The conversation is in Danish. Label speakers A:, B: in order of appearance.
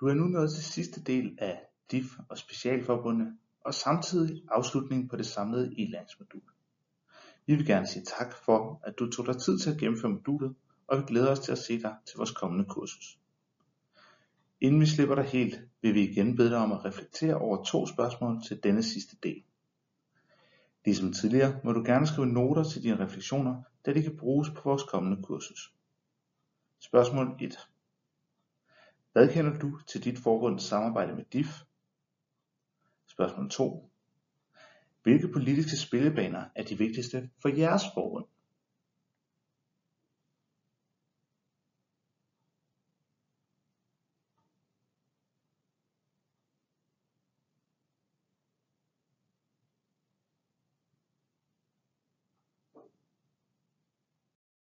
A: Du er nu nået til sidste del af DIF og specialforbundene og samtidig afslutningen på det samlede e-læringsmodul. Vi vil gerne sige tak for, at du tog dig tid til at gennemføre modulet, og vi glæder os til at se dig til vores kommende kursus. Inden vi slipper dig helt, vil vi igen bede dig om at reflektere over to spørgsmål til denne sidste del. Ligesom tidligere må du gerne skrive noter til dine refleksioner, da de kan bruges på vores kommende kursus. Spørgsmål 1. Hvad kender du til dit forbunds samarbejde med DIF? Spørgsmål 2. Hvilke politiske spillebaner er de vigtigste for jeres forbund?